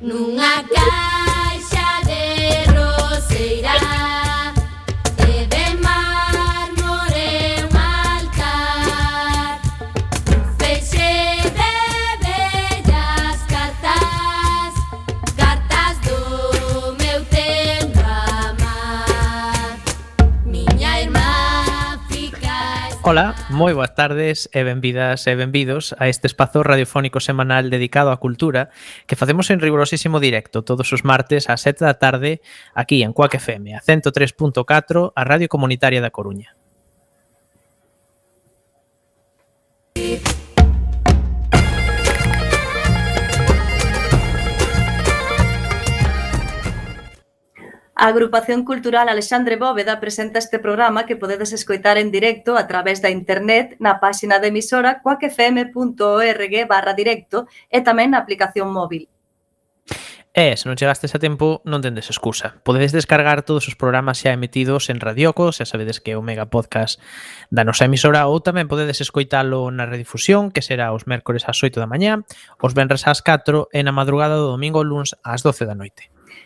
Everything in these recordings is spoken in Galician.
nung Ola, moi boas tardes e benvidas e benvidos a este espazo radiofónico semanal dedicado á cultura que facemos en rigorosísimo directo todos os martes ás 7 da tarde aquí en Coac FM, a 103.4, a Radio Comunitaria da Coruña. A Agrupación Cultural Alexandre Bóveda presenta este programa que podedes escoitar en directo a través da internet na páxina de emisora coacfm.org barra directo e tamén na aplicación móvil. E, se non chegastes a tempo, non tendes excusa. Podedes descargar todos os programas xa emitidos en Radioco, xa sabedes que é o mega podcast da nosa emisora, ou tamén podedes escoitalo na redifusión, que será os mércores ás 8 da mañá, os venres ás 4 e na madrugada do domingo luns ás 12 da noite.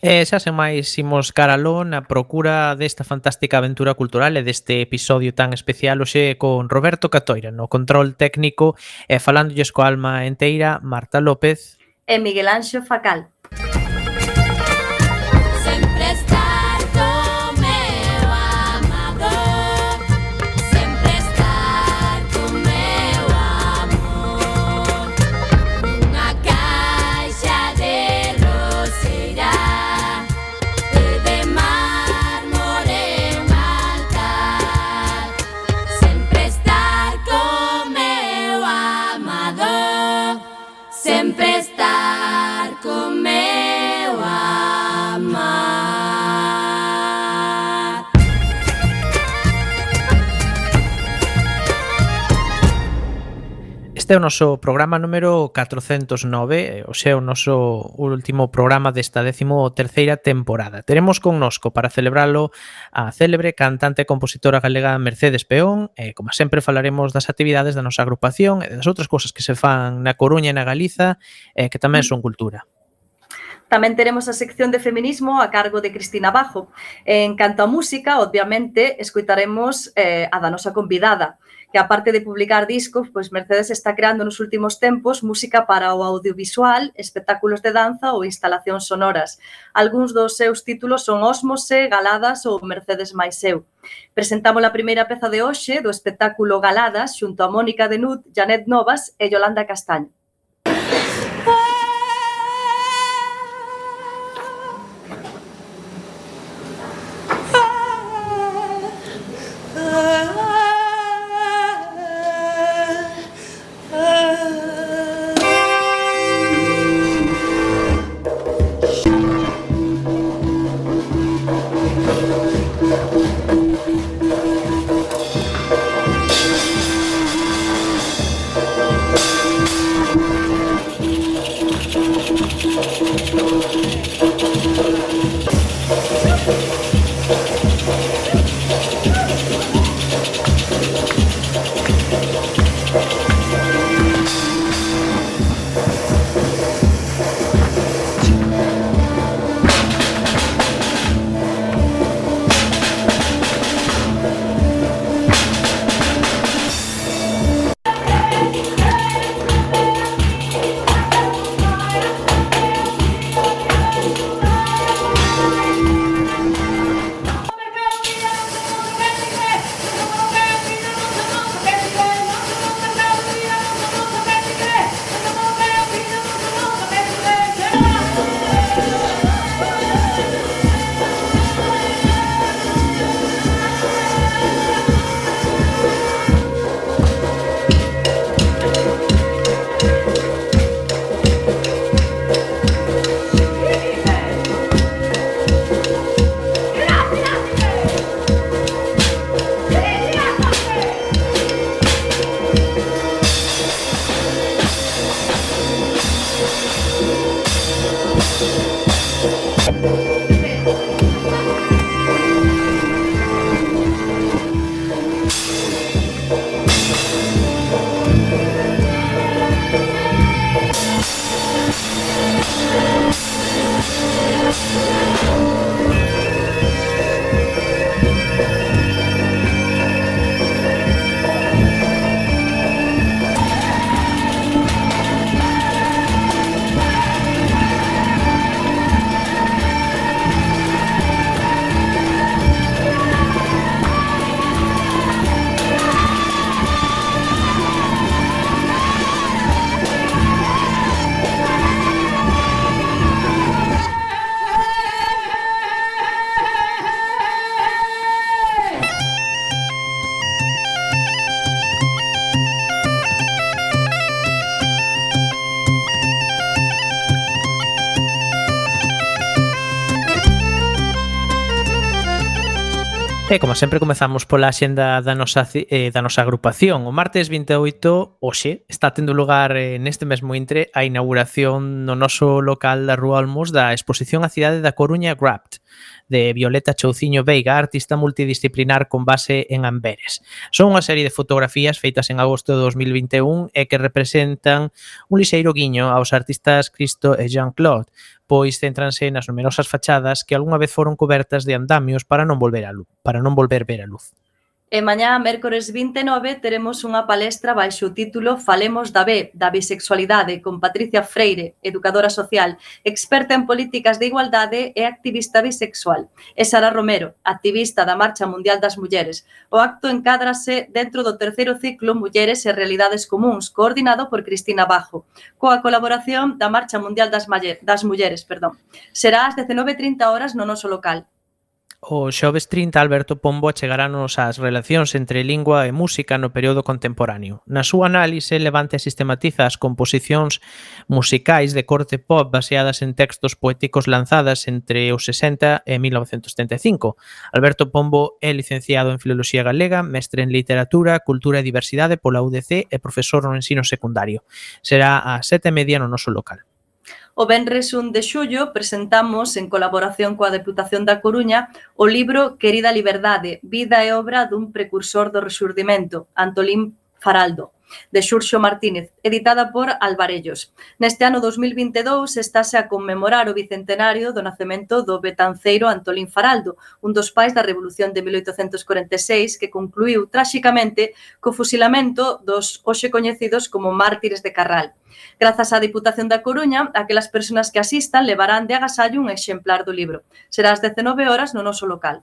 E xa sen máis imos caraló na procura desta fantástica aventura cultural e deste episodio tan especial hoxe con Roberto Catoira no control técnico e falándolles co alma enteira Marta López e Miguel Anxo Facal. Este é o noso programa número 409, eh, o sea, o noso último programa desta décimo terceira temporada. Teremos connosco para celebralo a célebre cantante e compositora galega Mercedes Peón, e como sempre falaremos das actividades da nosa agrupación e das outras cousas que se fan na Coruña e na Galiza, e que tamén son cultura. Tamén teremos a sección de feminismo a cargo de Cristina Bajo. En canto a música, obviamente, escoitaremos eh, a da nosa convidada, que aparte de publicar discos, pois Mercedes está creando nos últimos tempos música para o audiovisual, espectáculos de danza ou instalacións sonoras. Algúns dos seus títulos son Osmose, Galadas ou Mercedes máis eu. Presentamos a primeira peza de hoxe do espectáculo Galadas xunto a Mónica Denut, Janet Novas e Yolanda Castaño. Peace. E como sempre comezamos pola xenda da nosa, eh, da nosa agrupación. O martes 28, hoxe, está tendo lugar eh, neste mesmo intre a inauguración no noso local da Rúa Olmos da exposición a cidade da Coruña Grapt de Violeta Chouciño Veiga, artista multidisciplinar con base en Amberes. Son unha serie de fotografías feitas en agosto de 2021 e que representan un lixeiro guiño aos artistas Cristo e Jean-Claude, pois céntranse nas numerosas fachadas que algunha vez foron cobertas de andamios para non volver a luz, para non volver ver a luz. E mañá, mércores 29, teremos unha palestra baixo o título Falemos da B, da bisexualidade, con Patricia Freire, educadora social, experta en políticas de igualdade e activista bisexual, e Sara Romero, activista da Marcha Mundial das Mulleres. O acto encadrase dentro do terceiro ciclo Mulleres e Realidades Comuns, coordinado por Cristina Bajo, coa colaboración da Marcha Mundial das, Maller, das Mulleres. Perdón. Será ás 19.30 horas no noso local. O xoves 30 Alberto Pombo achegarános ás relacións entre lingua e música no período contemporáneo. Na súa análise levante e sistematiza as composicións musicais de corte pop baseadas en textos poéticos lanzadas entre os 60 e 1975. Alberto Pombo é licenciado en Filoloxía Galega, mestre en Literatura, Cultura e Diversidade pola UDC e profesor no ensino secundario. Será a sete e media no noso local. O Benres 1 de xullo presentamos, en colaboración coa Deputación da Coruña, o libro Querida Liberdade, vida e obra dun precursor do resurdimento, Antolín Faraldo de Xurxo Martínez, editada por Alvarellos. Neste ano 2022 estáse a conmemorar o bicentenario do nacemento do betanceiro Antolín Faraldo, un dos pais da Revolución de 1846 que concluiu tráxicamente co fusilamento dos hoxe coñecidos como mártires de Carral. Grazas á Diputación da Coruña, aquelas persoas que asistan levarán de agasallo un exemplar do libro. Será ás 19 horas no noso local.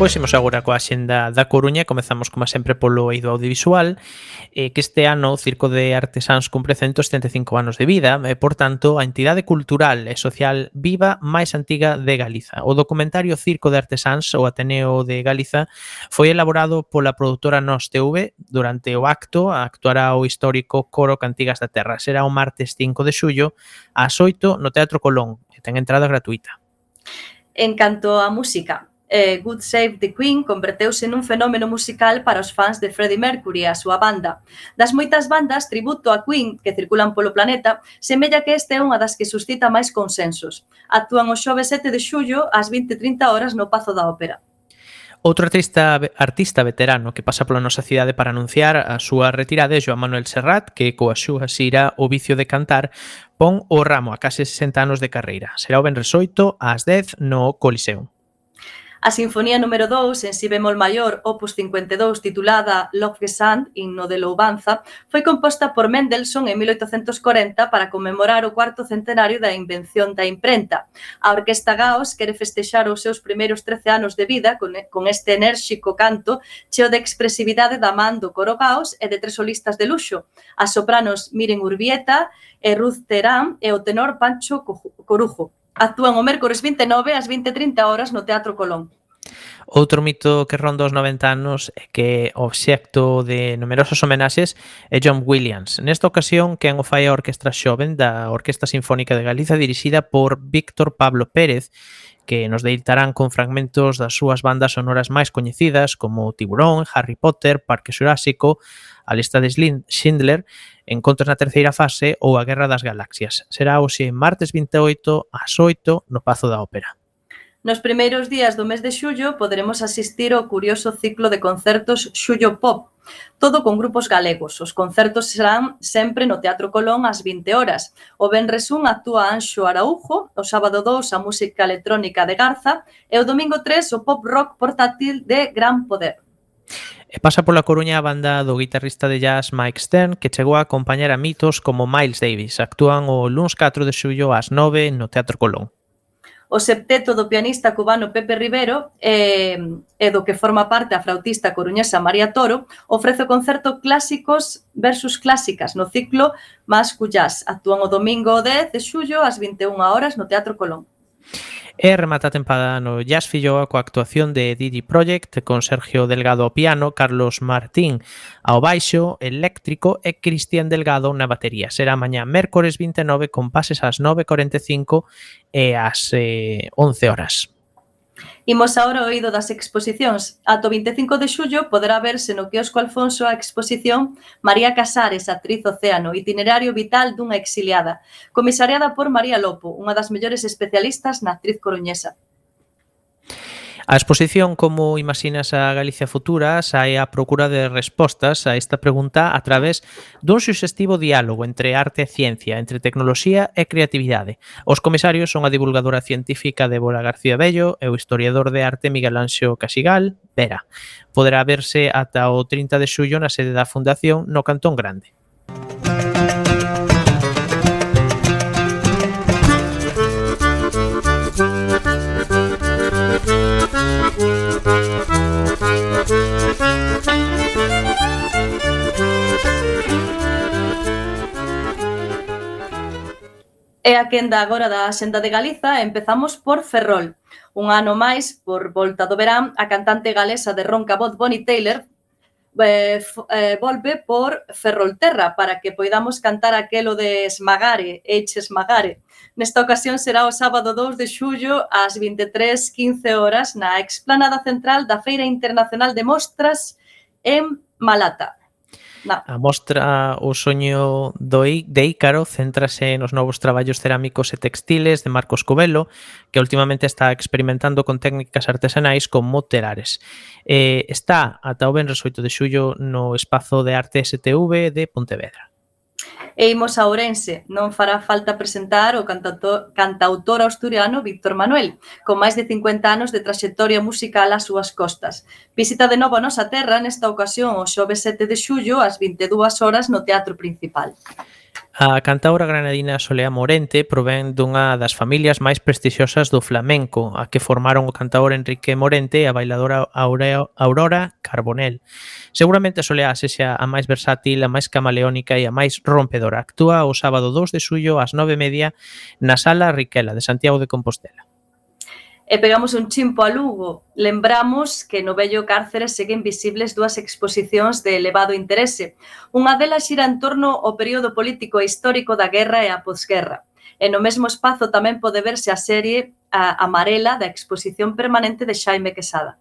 Pois imos agora coa xenda da Coruña Comezamos, como sempre, polo eido audiovisual eh, Que este ano o Circo de Artesáns cumpre 175 anos de vida E, eh, por tanto, a entidade cultural e social viva máis antiga de Galiza. O documentario Circo de Artesáns, o Ateneo de Galiza Foi elaborado pola produtora Nos TV Durante o acto actuará o histórico Coro Cantigas da Terra. Será o martes 5 de xullo ás 8 no Teatro Colón E ten entrada gratuita. En canto á música, eh, Good Save the Queen converteuse nun fenómeno musical para os fans de Freddie Mercury e a súa banda. Das moitas bandas tributo a Queen que circulan polo planeta, semella que este é unha das que suscita máis consensos. Actúan o xove 7 de xullo ás 20.30 horas no Pazo da Ópera. Outro artista artista veterano que pasa pola nosa cidade para anunciar a súa retirada é Joan Manuel Serrat, que coa súa xira O vicio de cantar pon o ramo a case 60 anos de carreira. Será o Benresoito ás 10 no Coliseum. A sinfonía número 2 en si bemol maior, opus 52, titulada Lofgesang, himno de loubanza, foi composta por Mendelssohn en 1840 para conmemorar o cuarto centenario da invención da imprenta. A Orquesta Gaos quere festexar os seus primeiros 13 anos de vida con, con este enérxico canto cheo de expresividade da man do coro Gaos e de tres solistas de luxo, as sopranos Miren Urbieta e Ruth Terán e o tenor Pancho Corujo actúan o mércores 29 ás 20:30 horas no Teatro Colón. Outro mito que ronda os 90 anos é que o obxecto de numerosos homenaxes é John Williams. Nesta ocasión, quen o fai a Orquestra Xoven da Orquesta Sinfónica de Galiza dirixida por Víctor Pablo Pérez, que nos deitarán con fragmentos das súas bandas sonoras máis coñecidas como Tiburón, Harry Potter, Parque Xurásico, a lista de Schindler, Encontros na terceira fase ou a Guerra das Galaxias. Será hoxe martes 28 ás 8 no Pazo da Ópera. Nos primeiros días do mes de xullo poderemos asistir ao curioso ciclo de concertos Xullo Pop, todo con grupos galegos. Os concertos serán sempre no Teatro Colón ás 20 horas. O Benres 1 actúa Anxo Araujo, o sábado 2 a música electrónica de Garza e o domingo 3 o pop rock portátil de Gran Poder. E pasa pola Coruña a banda do guitarrista de jazz Mike Stern que chegou a acompañar a mitos como Miles Davis. Actúan o luns 4 de xullo ás 9 no Teatro Colón. O septeto do pianista cubano Pepe Rivero e, e do que forma parte a flautista coruñesa María Toro ofrece o concerto Clásicos versus Clásicas no ciclo Más Cuyás. Actúan o domingo 10 de xullo ás 21 horas no Teatro Colón. E remata a tempada no Jazz Filloa coa actuación de Didi Project con Sergio Delgado ao piano, Carlos Martín ao baixo eléctrico e Cristian Delgado na batería. Será mañá mércores 29 con pases ás 9.45 e ás eh, 11 horas. Imos agora ao oído das exposicións. Ato 25 de xullo poderá verse no quiosco Alfonso a exposición María Casares, actriz océano, itinerario vital dunha exiliada, comisariada por María Lopo, unha das mellores especialistas na actriz coruñesa. A exposición Como imaginas a Galicia futura sae a procura de respostas a esta pregunta a través dun suxestivo diálogo entre arte e ciencia, entre tecnoloxía e creatividade. Os comisarios son a divulgadora científica Débora García Bello e o historiador de arte Miguel Anxo Casigal, Vera. Poderá verse ata o 30 de xullo na sede da Fundación no Cantón Grande. E a quenda agora da Xenda de Galiza empezamos por Ferrol. Un ano máis, por volta do verán, a cantante galesa de ronca voz Bonnie Taylor eh, eh, volve por Ferrolterra para que poidamos cantar aquelo de Esmagare, Eiche Esmagare. Nesta ocasión será o sábado 2 de xullo ás 23.15 horas na explanada central da Feira Internacional de Mostras en Malata. A mostra o soño do de Ícaro céntrase nos novos traballos cerámicos e textiles de Marcos Covelo, que últimamente está experimentando con técnicas artesanais con moterares. Eh, está ata o Benres 8 de xullo no Espazo de Arte STV de Pontevedra. E imos a Ourense. Non fará falta presentar o cantautor, cantautor asturiano Víctor Manuel, con máis de 50 anos de traxectoria musical ás súas costas. Visita de novo a nosa terra nesta ocasión o xove 7 de xullo ás 22 horas no Teatro Principal. A cantaura granadina Soleá Morente provén dunha das familias máis prestixiosas do flamenco, a que formaron o cantaor Enrique Morente e a bailadora Aurora Carbonell. Seguramente Soleá sexa a máis versátil, a máis camaleónica e a máis rompedora. Actúa o sábado 2 de suyo ás 9:30 na Sala Riquela de Santiago de Compostela e pegamos un chimpo a Lugo. Lembramos que no Bello Cárcere seguen visibles dúas exposicións de elevado interese. Unha delas xira en torno ao período político e histórico da guerra e a posguerra. E no mesmo espazo tamén pode verse a serie a amarela da exposición permanente de Xaime Quesada.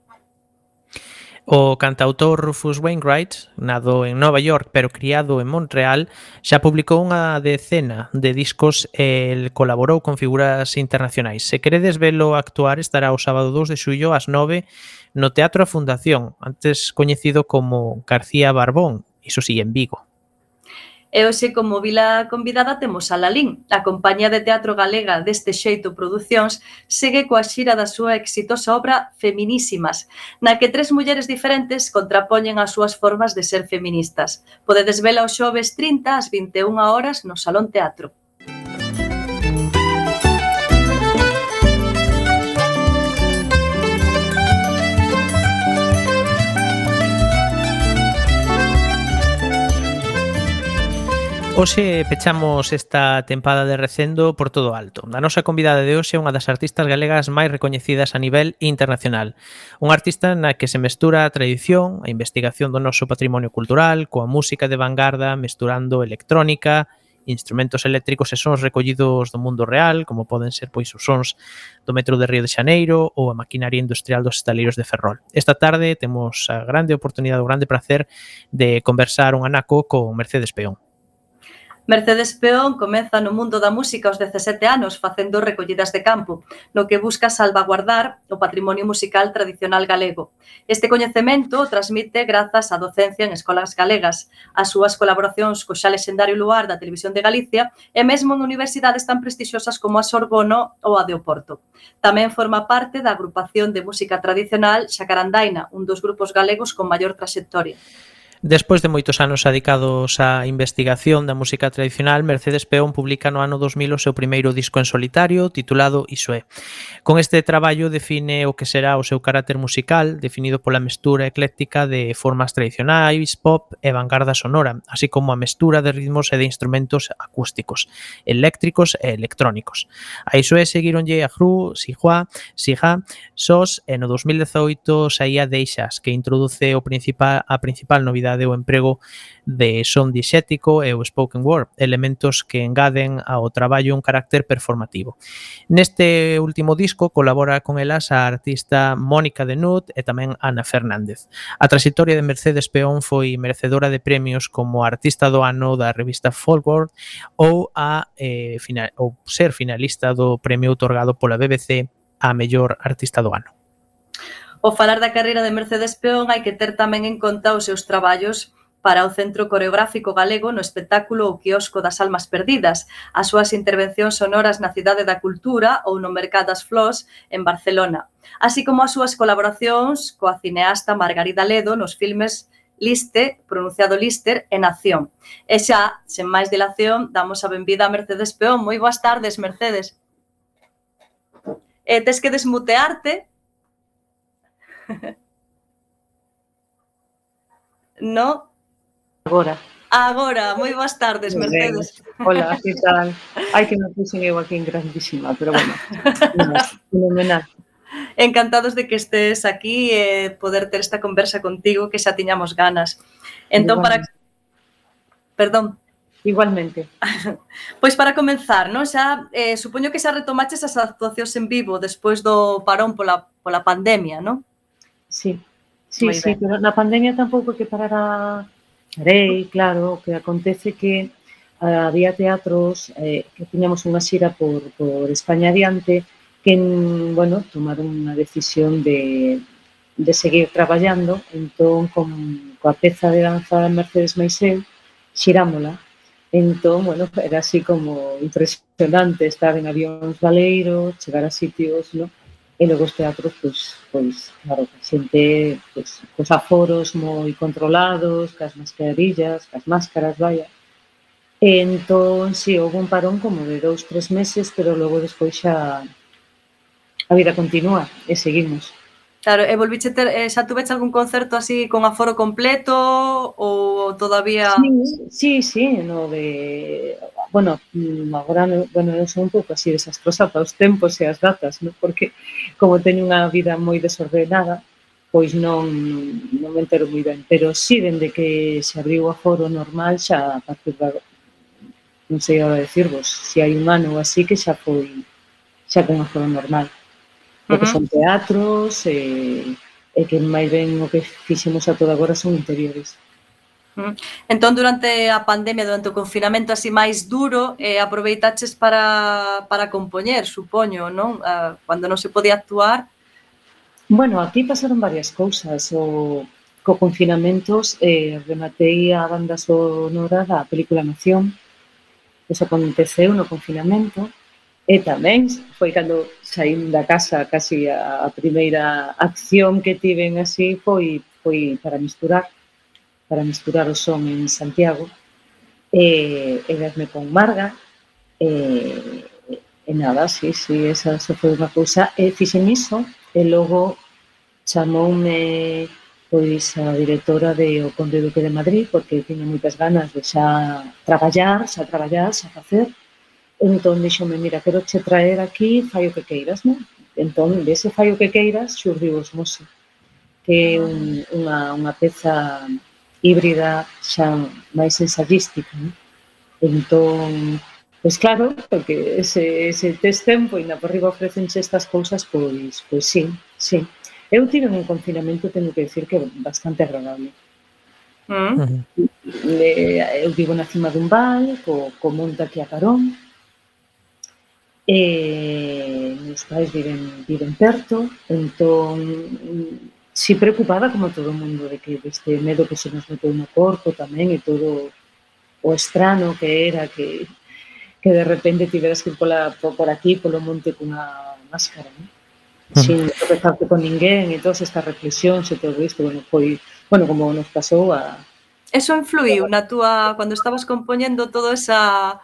O cantautor Rufus Wainwright, nado en Nova York pero criado en Montreal, xa publicou unha decena de discos e colaborou con figuras internacionais. Se queredes velo actuar, estará o sábado 2 de xullo ás 9 no Teatro a Fundación, antes coñecido como García Barbón, iso si sí, en Vigo. E hoxe, como vila convidada, temos a Lalín. A compañía de teatro galega deste xeito Producións segue coa xira da súa exitosa obra Feminísimas, na que tres mulleres diferentes contrapoñen as súas formas de ser feministas. Podedes vela os xoves 30 ás 21 horas no Salón Teatro. Hoxe pechamos esta tempada de recendo por todo alto. A nosa convidada de hoxe é unha das artistas galegas máis recoñecidas a nivel internacional. Un artista na que se mestura a tradición, a investigación do noso patrimonio cultural, coa música de vanguarda, mesturando electrónica, instrumentos eléctricos e sons recollidos do mundo real, como poden ser pois os sons do metro de Río de Xaneiro ou a maquinaria industrial dos estaleiros de Ferrol. Esta tarde temos a grande oportunidade, o grande placer de conversar un anaco con Mercedes Peón. Mercedes Peón comeza no mundo da música aos 17 anos facendo recollidas de campo, no que busca salvaguardar o patrimonio musical tradicional galego. Este coñecemento o transmite grazas á docencia en escolas galegas, ás súas colaboracións co xa lexendario luar da Televisión de Galicia e mesmo en universidades tan prestixiosas como a Sorbono ou a de Oporto. Tamén forma parte da agrupación de música tradicional Xacarandaina, un dos grupos galegos con maior traxectoria. Despois de moitos anos adicados á investigación da música tradicional, Mercedes Peón publica no ano 2000 o seu primeiro disco en solitario, titulado Iso é. Con este traballo define o que será o seu carácter musical, definido pola mestura ecléctica de formas tradicionais, pop e vanguarda sonora, así como a mestura de ritmos e de instrumentos acústicos, eléctricos e electrónicos. A Iso é seguironlle a Gru, Sijua, Sija, Sos e no 2018 saía Deixas, que introduce o principal, a principal novidade complexidade o emprego de son dixético e o spoken word, elementos que engaden ao traballo un carácter performativo. Neste último disco colabora con elas a artista Mónica Denut e tamén Ana Fernández. A trayectoria de Mercedes Peón foi merecedora de premios como artista do ano da revista Folkworld ou a eh, final, ou ser finalista do premio otorgado pola BBC a mellor artista do ano. Ao falar da carreira de Mercedes Peón hai que ter tamén en conta os seus traballos para o Centro Coreográfico Galego no espectáculo O Quiosco das Almas Perdidas, as súas intervencións sonoras na Cidade da Cultura ou no Mercado das Flós en Barcelona, así como as súas colaboracións coa cineasta Margarida Ledo nos filmes Liste, pronunciado Lister, en Nación. E xa, sen máis dilación, damos a benvida a Mercedes Peón. Moi boas tardes, Mercedes. E tes que desmutearte no? Agora. Agora, moi boas tardes, moi Mercedes. Ben. Hola, que tal? Ai, que me puxen eu aquí en grandísima, pero bueno, fenomenal. Encantados de que estés aquí e eh, poder ter esta conversa contigo que xa tiñamos ganas. Entón, Igualmente. para... Perdón. Igualmente. Pois para comenzar, non? xa eh, supoño que xa retomaches as actuacións en vivo despois do parón pola, pola pandemia, non? Sí, sí, Muy sí, ben. pero na pandemia tampouco que parará rei, claro, o que acontece que ah, había teatros eh, que tiñamos unha xira por, por España adiante que, mm, bueno, tomaron unha decisión de, de seguir traballando, entón, con, coa peza de danza de Mercedes Maisel, xirámola. Entón, bueno, era así como impresionante estar en avións valeiros, chegar a sitios, ¿no? E logo os teatros, pois, pois claro, a xente, pois, cos aforos moi controlados, cas mascarillas, cas máscaras, vaya. E entón, si, sí, houve un parón como de dous, tres meses, pero logo despois xa a vida continúa e seguimos. Claro, e volviche ter, eh, xa tuveche algún concerto así con aforo completo ou todavía... Sí, sí, sí no de bueno, mm, agora bueno, non son un pouco así desastrosa para os tempos e as datas, non? porque como teño unha vida moi desordenada, pois non, non me entero moi ben, pero si sí, dende que se abriu o aforo normal xa a partir da non sei agora decirvos, se hai un ano ou así que xa foi xa con aforo normal. Uh -huh. que son teatros e, e que máis ben o que fixemos a toda agora son interiores. Entón, durante a pandemia, durante o confinamento así máis duro, eh, aproveitaches para, para compoñer, supoño, non? Ah, cando non se podía actuar. Bueno, aquí pasaron varias cousas. O, co confinamentos eh, rematei a banda sonora da película Nación. Eso aconteceu no confinamento. E tamén foi cando saín da casa casi a, a primeira acción que tiven así foi foi para misturar para misturar o son en Santiago, e, e verme con Marga, e, e nada, sí, sí, esa só foi unha cousa. E fixen iso, e logo chamoume pois a directora de O Conde Duque de Madrid, porque tiña moitas ganas de xa traballar, xa traballar, xa facer. Entón, dixome, mira, quero che traer aquí, fai o que queiras, non? Entón, dese fai o que queiras, xurdiu os Mose, que é un, unha, unha peza híbrida xa máis ensayística. Non? Entón, pois claro, porque ese, ese test tempo e na por riba ofrecenche estas cousas, pois, pois sí, sí. Eu tive un confinamento, tengo que decir que bastante agradable. Mm. Le, eu vivo na cima dun val, co, co monte aquí a Carón, e meus pais viven, viven perto, entón si preocupada como todo o mundo de que este medo que se nos meteu no corpo tamén e todo o estrano que era que, que de repente tiveras que ir pola, por aquí, polo monte cunha máscara, non? sin uh -huh. tropezarte con ninguén e todas estas reflexións e todo isto, bueno, foi, bueno, como nos pasou a... Eso influiu na túa, cando estabas compoñendo todo esa,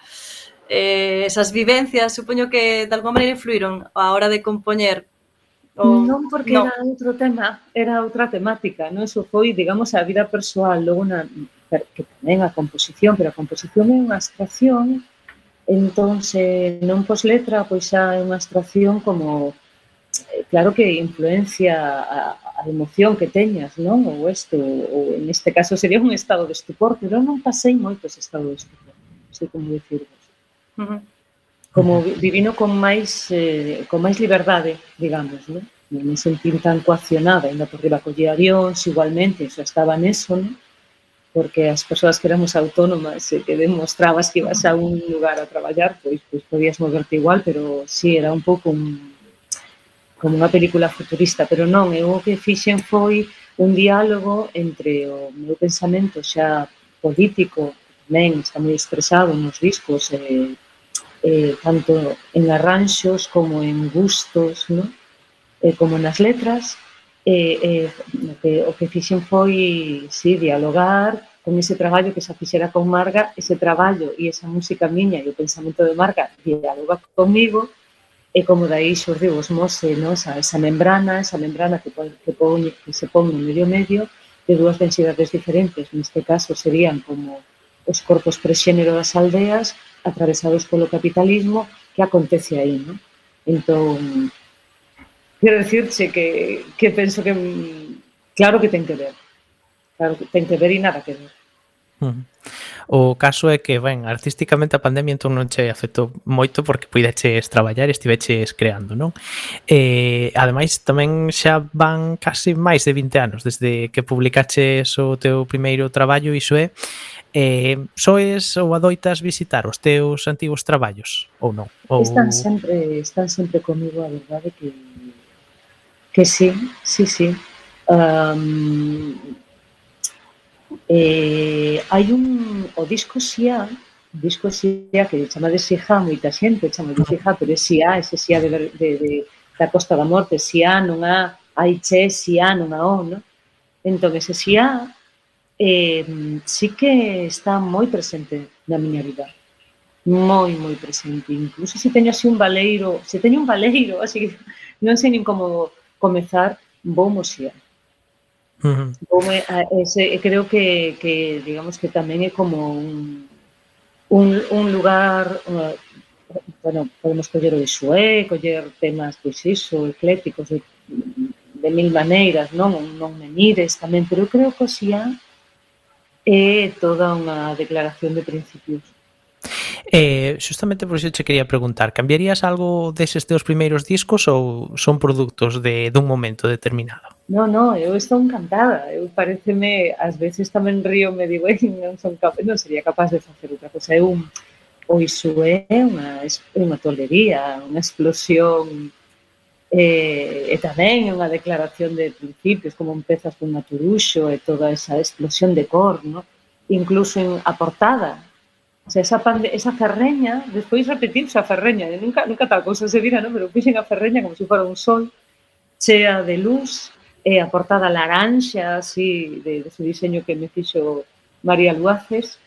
eh, esas vivencias, supoño que de alguma maneira influíron a hora de compoñer O, non porque no. era outro tema, era outra temática, non? Eso foi, digamos, a vida persoal, logo na, que tamén a composición, pero a composición é unha abstracción, entón, se non pos letra, pois xa é unha abstracción como eh, claro que influencia a, a emoción que teñas, non? Ou isto, ou en este caso sería un estado de estupor, pero non pasei moitos estados de estupor, sei como dicirvos. Uh -huh como vivino con máis eh, con máis liberdade, digamos, non? Non me sentín tan coaccionada, ainda por riba collía avións igualmente, xa estaba neso, non? porque as persoas que éramos autónomas e que demostrabas que ibas a un lugar a traballar, pois, pois podías moverte igual, pero sí, era un pouco un, como unha película futurista, pero non, eu o que fixen foi un diálogo entre o meu pensamento xa político, tamén está moi expresado nos discos, eh, eh, tanto en arranxos como en gustos, ¿no? eh, como nas letras, eh, eh, o, que, o que fixen foi sí, dialogar con ese traballo que xa fixera con Marga, ese traballo e esa música miña e o pensamento de Marga dialoga comigo, e como dai xordiu os mose, no? esa, esa membrana, esa membrana que, que, pon, que se pon no medio medio, de dúas densidades diferentes, neste caso serían como os corpos prexénero das aldeas atravesados polo capitalismo que acontece aí, non? Entón, quero dicirche que, que penso que claro que ten que ver. Claro que ten que ver e nada que ver. O caso é que, ben, artísticamente a pandemia entón non che afectou moito porque puideches traballar e estiveches creando, non? E, ademais, tamén xa van case máis de 20 anos desde que publicaches o teu primeiro traballo, iso é, Eh, soes ou adoitas visitar os teus antigos traballos ou non? Ou... Están sempre, están sempre comigo, a verdade que que sí, sí, sí. Um, eh, hai un o disco SIA, disco SIA que chama de SIA, moita xente chama de SIA, pero é SIA, ese SIA de, de, de, da Costa da Morte, SIA non a, hai che, SIA non a o, non? Entón, ese SIA eh, sí que está moi presente na miña vida. Moi, moi presente. Incluso se teño así un valeiro, se teño un valeiro, así que non sei nin como comezar, vou moxía. Uh -huh. Ese, creo que, que, digamos, que tamén é como un, un, un lugar, uh, bueno, podemos coller o Ixué, coller temas, pois iso, ecléticos, de, de mil maneiras, non? Non me mires tamén, pero eu creo que o Xia É toda unha declaración de principios. Eh, justamente por iso che quería preguntar, cambiarías algo deses teus primeiros discos ou son produtos de dun momento determinado? No, no, eu estou encantada. Eu pareceme, ás veces tamén río, me digo, non son capaz, non sería capaz de facer outra cosa. Eu, pois é unha, unha tolería, unha explosión eh, e tamén é unha declaración de principios, como empezas con Maturuxo e toda esa explosión de cor, no? incluso en a portada. O sea, esa, pande, esa ferreña, despois repetirse a ferreña, e nunca, nunca tal cousa se vira, no? pero fixen a ferreña como se si fora un sol chea de luz, e a portada laranxa, así, de, de ese diseño que me fixo María Luaces,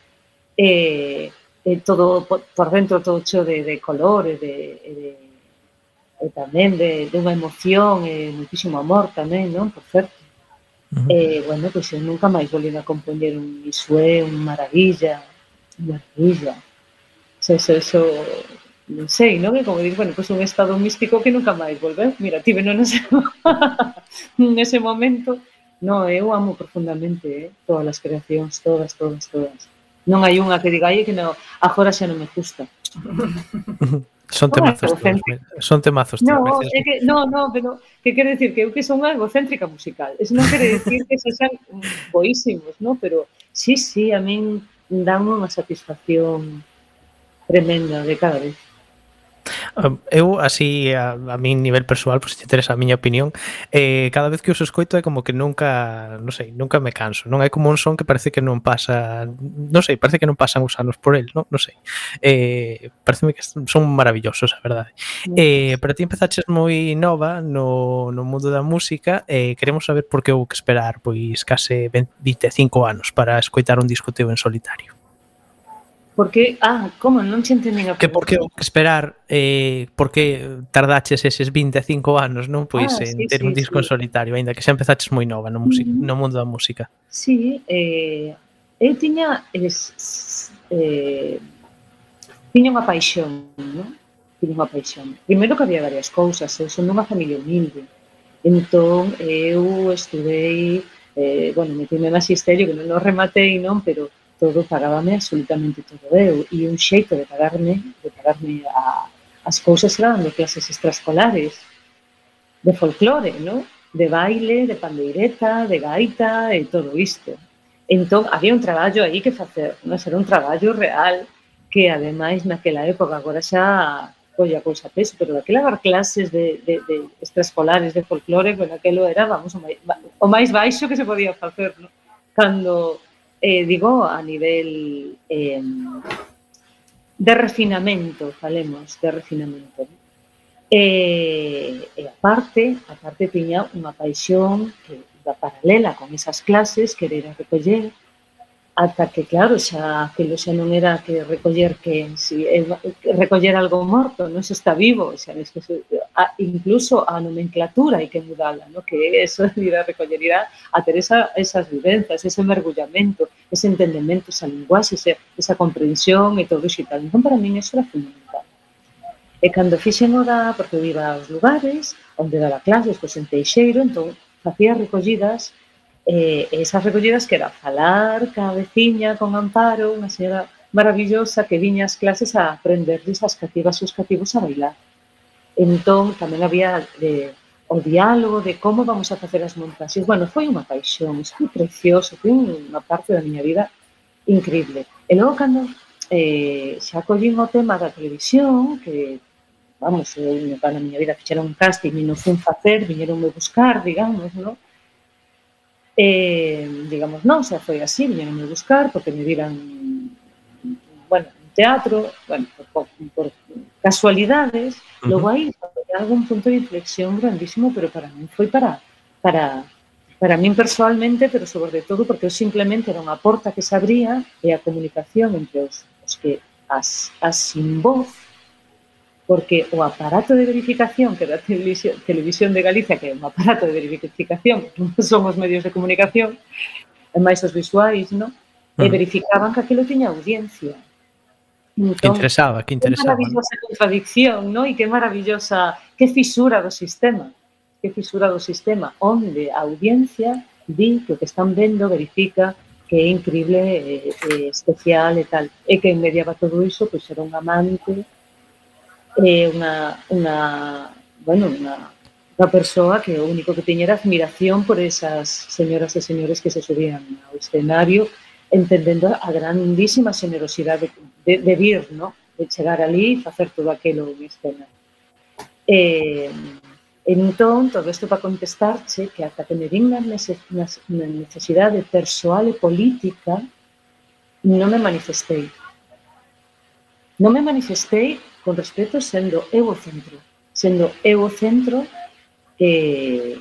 e, e todo por dentro todo cheo de, de colores, de, de Eh, e tamén de, de unha emoción eh, e muitísimo amor tamén, non? Por certo. Uh eh, -huh. E, bueno, pois eu nunca máis volví a compoñer un iso é un maravilla, unha maravilla. Se, eso, eso, non sei, non? E como dir, bueno, pois un estado místico que nunca máis volveu. Mira, tive non ese, nese momento. No, eu amo profundamente eh? todas as creacións, todas, todas, todas. Non hai unha que diga, ai, que non, agora xa non me gusta. Son temazos todos, son temazos. No, é que, no, no, pero que quero decir que eu que son egocéntrica musical. Eso non quere decir que se sean boísimos, no? Pero sí, sí, a min dan unha satisfacción tremenda de cada vez. Eh, eu, así, a, a mi nivel personal, pois te interesa a miña opinión, eh, cada vez que os escoito é como que nunca, non sei, nunca me canso, non? É como un son que parece que non pasa, non sei, parece que non pasan os anos por el, non? Non sei. Eh, parece que son maravillosos, a verdade. Eh, pero ti empezaches moi nova no, no mundo da música, eh, queremos saber por que houve que esperar pois case 25 anos para escoitar un disco teu en solitario. Porque, ah, como, non se entendín a. Que por que esperar, eh, por que tardaches eses 25 anos, non? Pois ah, sí, en ter sí, un disco sí. solitario, aínda que xa empezaches moi nova no, música, uh no mundo da música. Sí, eh, eu tiña es, eh, tiña unha paixón, non? Tiña unha paixón. Primeiro que había varias cousas, eu son dunha familia humilde. Entón, eu estudei, eh, bueno, me tiña magisterio que non o rematei, non? Pero todo pagábame absolutamente todo eu e un xeito de pagarme de pagarme a, as cousas era dando clases extraescolares de folclore, no? de baile, de pandeireta, de gaita e todo isto. Entón, había un traballo aí que facer, non? era un traballo real que ademais naquela época agora xa colla cousa peso, pero daquela dar clases de, de, de extraescolares de folclore, bueno, aquelo era, vamos, o máis, o máis baixo que se podía facer, no? cando eh, digo a nivel eh, de refinamento, falemos de refinamento. Eh, E, e aparte, aparte tiña unha paixón que iba paralela con esas clases que era recoller ata que, claro, xa aquilo xa non era que recoller que si é, recoller algo morto, non se está vivo, xa es que a, incluso a nomenclatura hai que mudala, no? que eso é ir a recoller, ir a, a ter esa, esas vivenzas, ese mergullamento, ese entendemento, esa linguaxe, esa, esa comprensión e todo iso e tal. Entón, para min, eso era fundamental. E cando fixen o da, porque eu iba aos lugares onde daba clases, pois en Teixeiro, entón, facía recollidas eh, esas recollidas que era falar ca veciña con Amparo, unha señora maravillosa que viña ás clases a aprender desas cativas os cativos a bailar. Entón, tamén había de, o diálogo de como vamos a facer as montaxes. Bueno, foi unha paixón, foi precioso, foi unha parte da miña vida increíble. E logo, cando eh, xa collín o tema da televisión, que, vamos, eu, na miña vida fixeron un casting e non fun facer, viñeron me buscar, digamos, non? eh, digamos, non, xa foi así, viñeronme buscar porque me viran bueno, un teatro, bueno, por, por casualidades, uh -huh. logo aí algo punto de inflexión grandísimo, pero para mí foi para para para min personalmente, pero sobre todo porque eu simplemente era unha porta que se abría e a comunicación entre os, os que as, as sin voz porque o aparato de verificación que da Televisión, Televisión de Galicia, que é un aparato de verificación, non son os medios de comunicación, e máis os visuais, non? E verificaban que aquilo tiña audiencia. Entón, que interesaba, que interesaba. Que maravillosa ¿no? contradicción, non? E que maravillosa, que fisura do sistema. Que fisura do sistema, onde a audiencia di que o que están vendo verifica que é increíble, eh, eh, especial e tal. E que enmediaba todo iso, pois era un amante eh, unha, unha, bueno, unha, unha persoa que o único que tiña era admiración por esas señoras e señores que se subían ao escenario entendendo a grandísima generosidade de, de, de vir, no? de chegar ali e facer todo aquilo en escena. Eh, entón, todo isto para contestarche que ata que me vin na necesidade persoal e política non me manifestei. Non me manifestei con respecto sendo eu o centro, sendo eu o centro eh,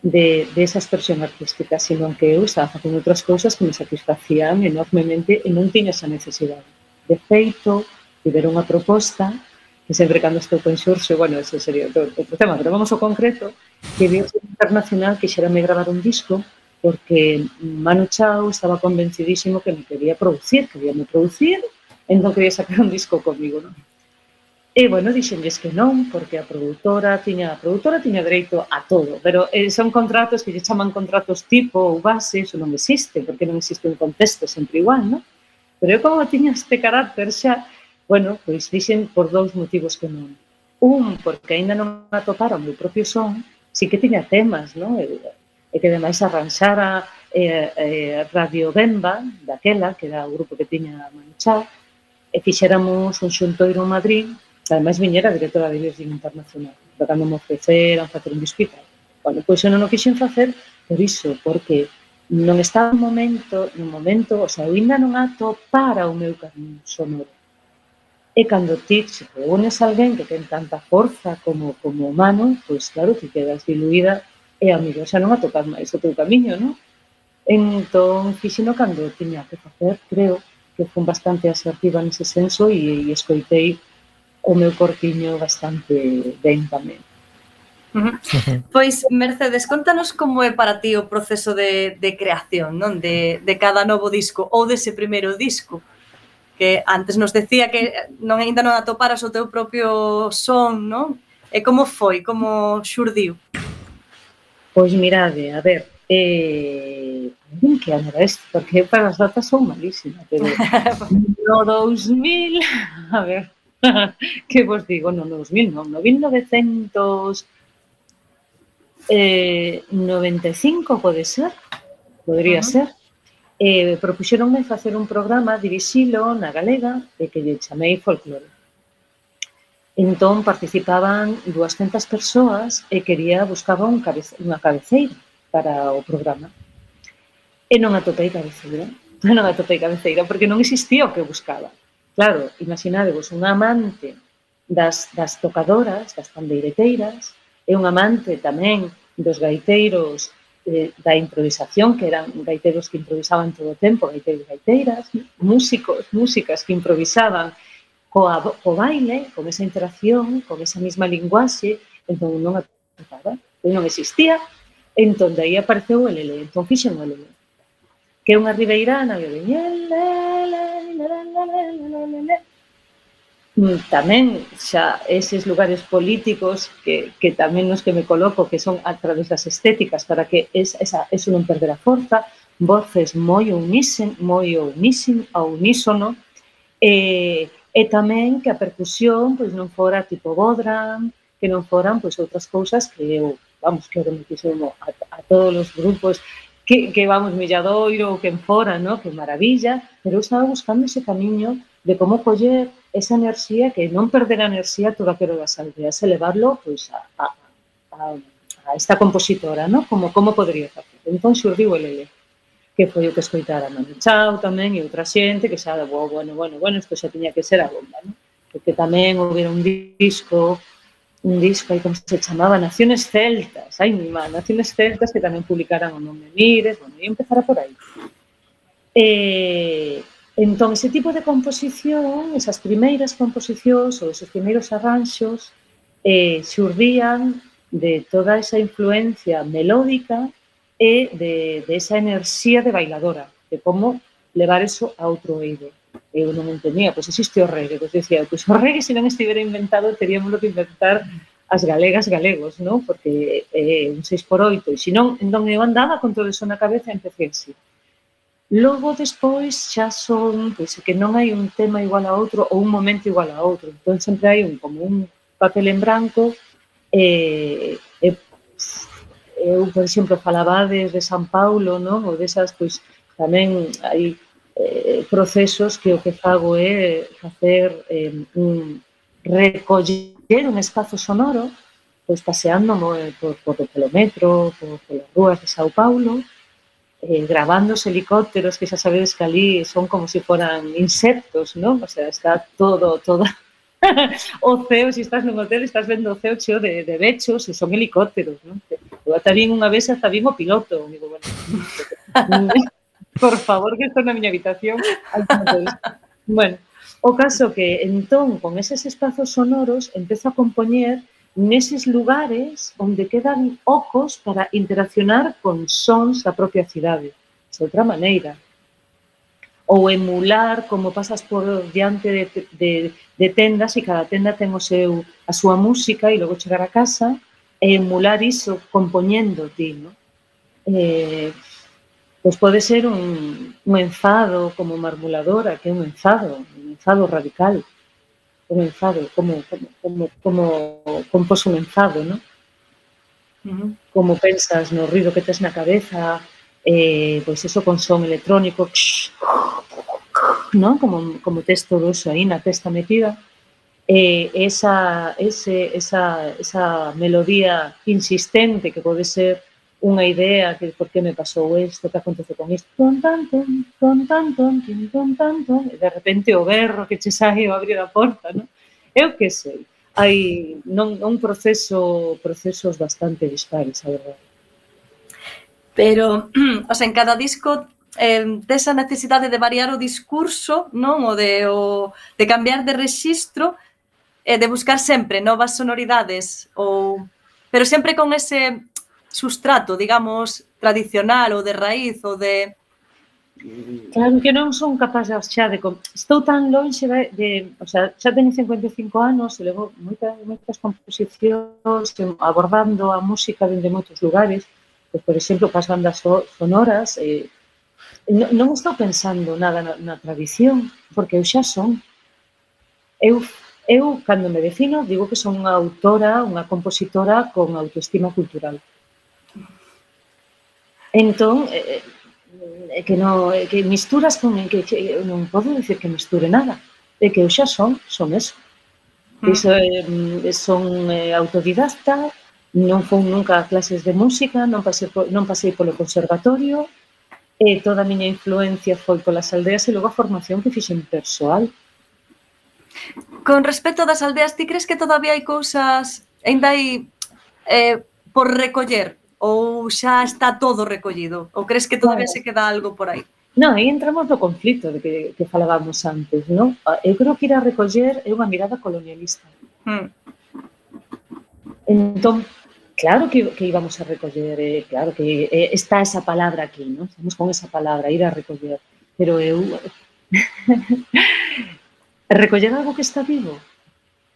de, de esa expresión artística, sino que eu estaba facendo outras cousas que me satisfacían enormemente e non tiña esa necesidade. De feito, tiver unha proposta que sempre cando estou con Xurxo, bueno, ese sería outro, outro tema, pero vamos ao concreto, que viu internacional que xerame gravar un disco porque Manu Chao estaba convencidísimo que me quería producir, quería me producir, entón quería sacar un disco comigo, non? E, bueno, dixenlles que non, porque a produtora tiña, a produtora tiña dereito a todo, pero eh, son contratos que lle chaman contratos tipo ou base, eso non existe, porque non existe un contexto sempre igual, non? Pero eu como tiña este carácter xa, bueno, pois dixen por dous motivos que non. Un, porque aínda non atopara o meu propio son, si que tiña temas, non? E, e que demais arranxara eh, eh, Radio Bemba, daquela, que era o grupo que tiña Manchá, e fixéramos un xuntoiro en Madrid Ademais, viñera directora de Virgin Internacional. Tratando me ofreceran facer un disco e tal. Bueno, pois eu non o quixen facer por iso, porque non está no momento, no momento, o sea, eu ainda non atopara o meu camiño sonoro. E cando ti se reúnes a alguén que ten tanta forza como como humano, pois claro, ti quedas diluída e amigo, xa non atopas máis o teu camiño, non? Entón, fixino cando tiña que facer, creo que fun bastante asertiva nese senso e, e escoitei o meu corpiño bastante ben tamén. Pois, Mercedes, contanos como é para ti o proceso de, de creación non de, de cada novo disco ou dese primeiro disco que antes nos decía que non ainda non atoparas o teu propio son, non? E como foi? Como xurdiu? Pois mirade, a ver, eh, que ano este, porque para as datas son malísima, pero no 2000, a ver, que vos digo, no 2000, no, no 1995 eh, pode ser, podría uh -huh. ser, eh, propuxeronme facer un programa, dirixilo na Galega, e que lle chamei folclore. Entón participaban 200 persoas e quería buscaba un cabece, unha cabeceira para o programa. E non atopei cabeceira, non atopei cabeceira, porque non existía o que buscaba. Claro, imaginadevos un amante das, das tocadoras, das pandeireteiras, e un amante tamén dos gaiteiros eh, da improvisación, que eran gaiteiros que improvisaban todo o tempo, gaiteiros e gaiteiras, músicos, músicas que improvisaban coa, co baile, con esa interacción, con esa mesma linguaxe, entón non aparecía, non existía, entón aí apareceu o LL, entón fixen o LL que é unha ribeirana, e eu mm, tamén xa eses lugares políticos que, que tamén nos que me coloco que son a través das estéticas para que es, esa, eso non perder a forza. Voces moi unisen, moi unisen ao unísono. E, e tamén que a percusión pois non fora tipo Bodran que non foran pois outras cousas que eu vamos, que eu a, a todos os grupos que, que vamos, Milladoiro ou quen fora, no? que maravilla, pero eu estaba buscando ese camiño de como coller esa enerxía, que non perder a enerxía toda aquilo das aldeas, e levarlo pois, a, a, a, a esta compositora, no? como, como podría facer. Entón xurdiu el ele, que foi o que escoitara Manu Chao tamén e outra xente que xa, bueno, bueno, bueno, isto xa tiña que ser a bomba, no? porque tamén houbera un disco un disco aí como se chamaba Naciones Celtas, ai mi má, Naciones Celtas que tamén publicaran o nome Mires, bueno, e empezara por aí. Eh, ese tipo de composición, esas primeiras composicións ou esos primeiros arranxos eh, de toda esa influencia melódica e de, de esa enerxía de bailadora, de como levar eso a outro eido. eu non entendía, pois existe o reggae, pois dicía, pois o reggae se non estivera inventado, teríamos que inventar as galegas galegos, non? Porque é eh, un 6x8, e se non, entón eu andaba con todo eso na cabeza e empecé así. Logo, despois, xa son, pois que non hai un tema igual a outro ou un momento igual a outro, entón sempre hai un, como un papel en branco, eh, e, e eu, por exemplo, falabades de San Paulo, non? Ou desas, pois, tamén hai eh, procesos que o que fago é facer eh, un recoller un espazo sonoro pois paseando por, por o kilómetro, por, por as rúas de Sao Paulo, eh, grabando os helicópteros, que xa sabedes que ali son como se si foran insectos, non? O sea, está todo, toda, o ceo, se estás nun hotel, estás vendo o ceo cheo de, de bechos e son helicópteros, non? Eu ata vin unha vez, ata vin o piloto, digo, bueno, por favor, que estou na miña habitación. bueno, o caso que entón, con eses espazos sonoros, empezo a compoñer neses lugares onde quedan ocos para interaccionar con sons da propia cidade. De outra maneira. Ou emular como pasas por diante de, de, de tendas e cada tenda ten o seu, a súa música e logo chegar a casa e emular iso compoñendo ti, no? Eh, pois pode ser un, un enfado como marmuladora, que un enfado, un enfado radical, un enfado, como, como, como, como compos un enfado, ¿no? Uh -huh. Como pensas no ruido que tes na cabeza, eh, pois eso con son electrónico, ¿no? Como, como tes todo eso aí na testa metida. E esa, ese, esa, esa melodía insistente que pode ser unha idea que por que me pasou isto, que acontece con isto, ton tan ton, ton tan ton, tin ton tan ton, e de repente o berro que che sai o abrir a porta, non? Eu que sei, hai non, un proceso procesos bastante dispares, a verdade. Pero, o sea, en cada disco eh, desa necesidade de variar o discurso, non o de, o, de cambiar de rexistro, e eh, de buscar sempre novas sonoridades, ou, pero sempre con ese sustrato, digamos, tradicional ou de raíz ou de Claro que non son capaz xa de... Estou tan lonxe de, de... O sea, xa teño 55 anos e levo moitas, moitas composicións abordando a música dende moitos lugares. Pois, por exemplo, cas bandas sonoras. Eh, non, non estou pensando nada na, na tradición, porque eu xa son. Eu, eu, cando me defino, digo que son unha autora, unha compositora con autoestima cultural. Entón, eh, eh, mm, que, no, eh, que misturas con... Que, que, non podo dicir que misture nada. É que eu xa son, son eso. Mm. Iso, eh, son eh, autodidacta, non fun nunca a clases de música, non pasei, po, non pasei polo conservatorio, e toda a miña influencia foi polas aldeas e logo a formación que fixen persoal. Con respecto das aldeas, ti crees que todavía hai cousas, ainda hai eh, por recoller ou xa está todo recollido? Ou crees que todavía claro. se queda algo por aí? Non, aí entramos no conflito de que, que falábamos antes, non? Ah, eu creo que ir a recoller é unha mirada colonialista. Hmm. Entón, claro que, que íbamos a recoller, eh, claro que eh, está esa palabra aquí, non? Estamos con esa palabra, ir a recoller. Pero eu... recoller algo que está vivo.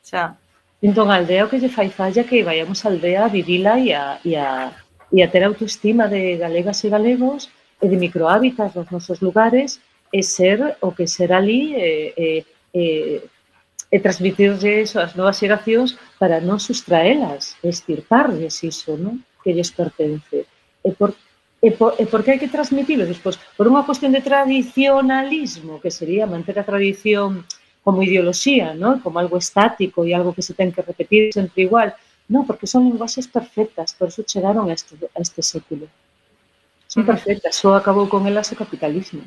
Xa. Entón, a aldea o que lle fai falla que vayamos a aldea a vivila e a, e a, e a ter autoestima de galegas e galegos e de microhábitats nos nosos lugares e ser o que ser ali e, e, e, e transmitirles as novas xeracións para non sustraelas, estirparles iso, non? que lles pertence. E por, e por, e por que hai que transmitirlo? Despois, por unha cuestión de tradicionalismo, que sería manter a tradición como ideoloxía, ¿no? como algo estático e algo que se ten que repetir sempre igual, Non, porque son linguaxes perfectas, por eso chegaron a este, a este século. Son perfectas, só acabou con elas o capitalismo.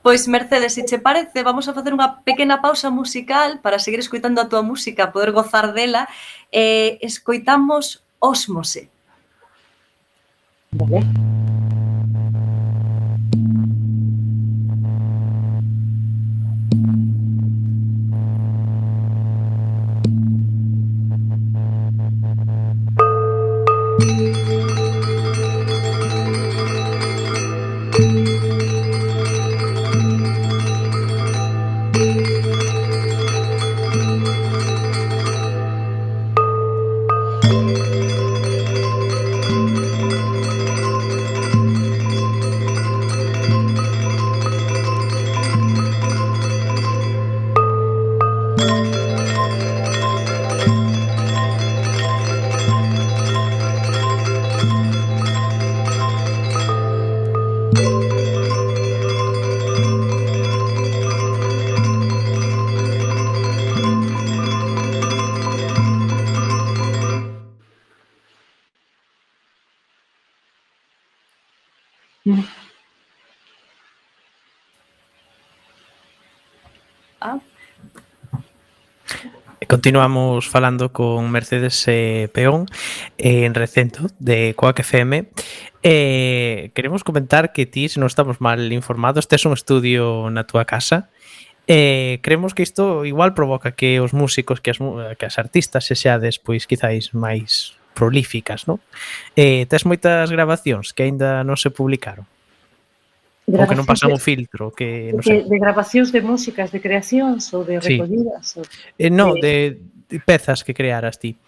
Pois, Mercedes, se che parece, vamos a facer unha pequena pausa musical para seguir escoitando a túa música, poder gozar dela. Eh, escoitamos Osmose. Vale. Vale. Ah. continuamos falando con Mercedes eh, Peón eh, en Recento de Coac FM Eh, queremos comentar que ti, se non estamos mal informados, tes un estudio na túa casa. Eh, creemos que isto igual provoca que os músicos, que as, que as artistas se xades, pois quizáis máis prolíficas, non? Eh, tes moitas grabacións que aínda non se publicaron. Ou que non pasan un filtro, que non sei. De, de grabacións de músicas, de creacións ou de recollidas? Sí. Ou... Eh, non, de, de pezas que crearas ti.